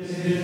Is it